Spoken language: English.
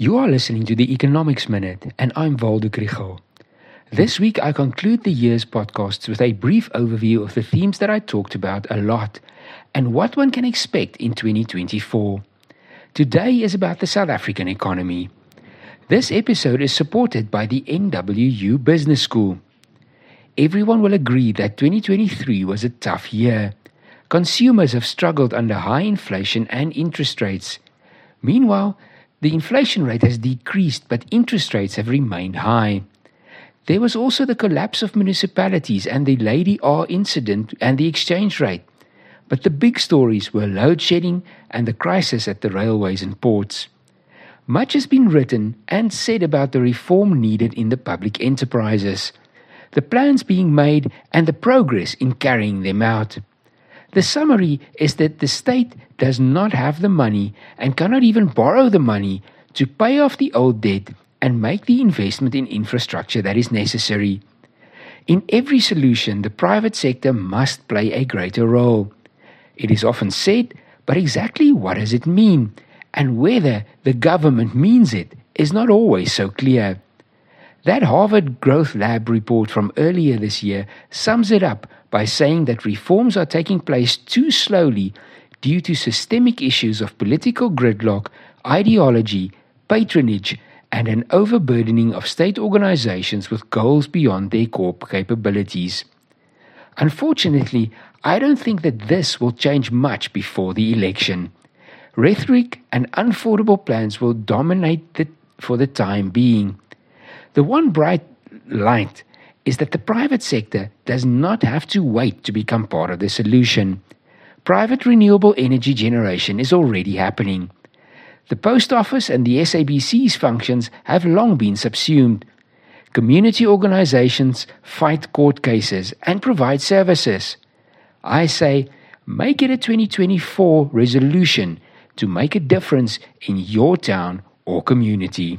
You are listening to the Economics Minute, and I'm Waldo Krugell. This week, I conclude the year's podcasts with a brief overview of the themes that I talked about a lot and what one can expect in 2024. Today is about the South African economy. This episode is supported by the NWU Business School. Everyone will agree that 2023 was a tough year. Consumers have struggled under high inflation and interest rates. Meanwhile, the inflation rate has decreased, but interest rates have remained high. There was also the collapse of municipalities and the Lady R incident and the exchange rate. But the big stories were load shedding and the crisis at the railways and ports. Much has been written and said about the reform needed in the public enterprises, the plans being made, and the progress in carrying them out. The summary is that the state does not have the money and cannot even borrow the money to pay off the old debt and make the investment in infrastructure that is necessary. In every solution, the private sector must play a greater role. It is often said, but exactly what does it mean? And whether the government means it is not always so clear. That Harvard Growth Lab report from earlier this year sums it up by saying that reforms are taking place too slowly due to systemic issues of political gridlock, ideology, patronage, and an overburdening of state organizations with goals beyond their core capabilities. Unfortunately, I don't think that this will change much before the election. Rhetoric and unaffordable plans will dominate the, for the time being. The one bright light is that the private sector does not have to wait to become part of the solution. Private renewable energy generation is already happening. The post office and the SABC's functions have long been subsumed. Community organizations fight court cases and provide services. I say, make it a 2024 resolution to make a difference in your town or community.